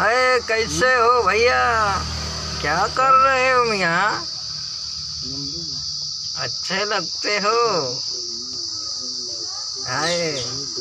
अरे कैसे हो भैया? क्या कर रहे हो मियाँ? अच्छे लगते हो। आए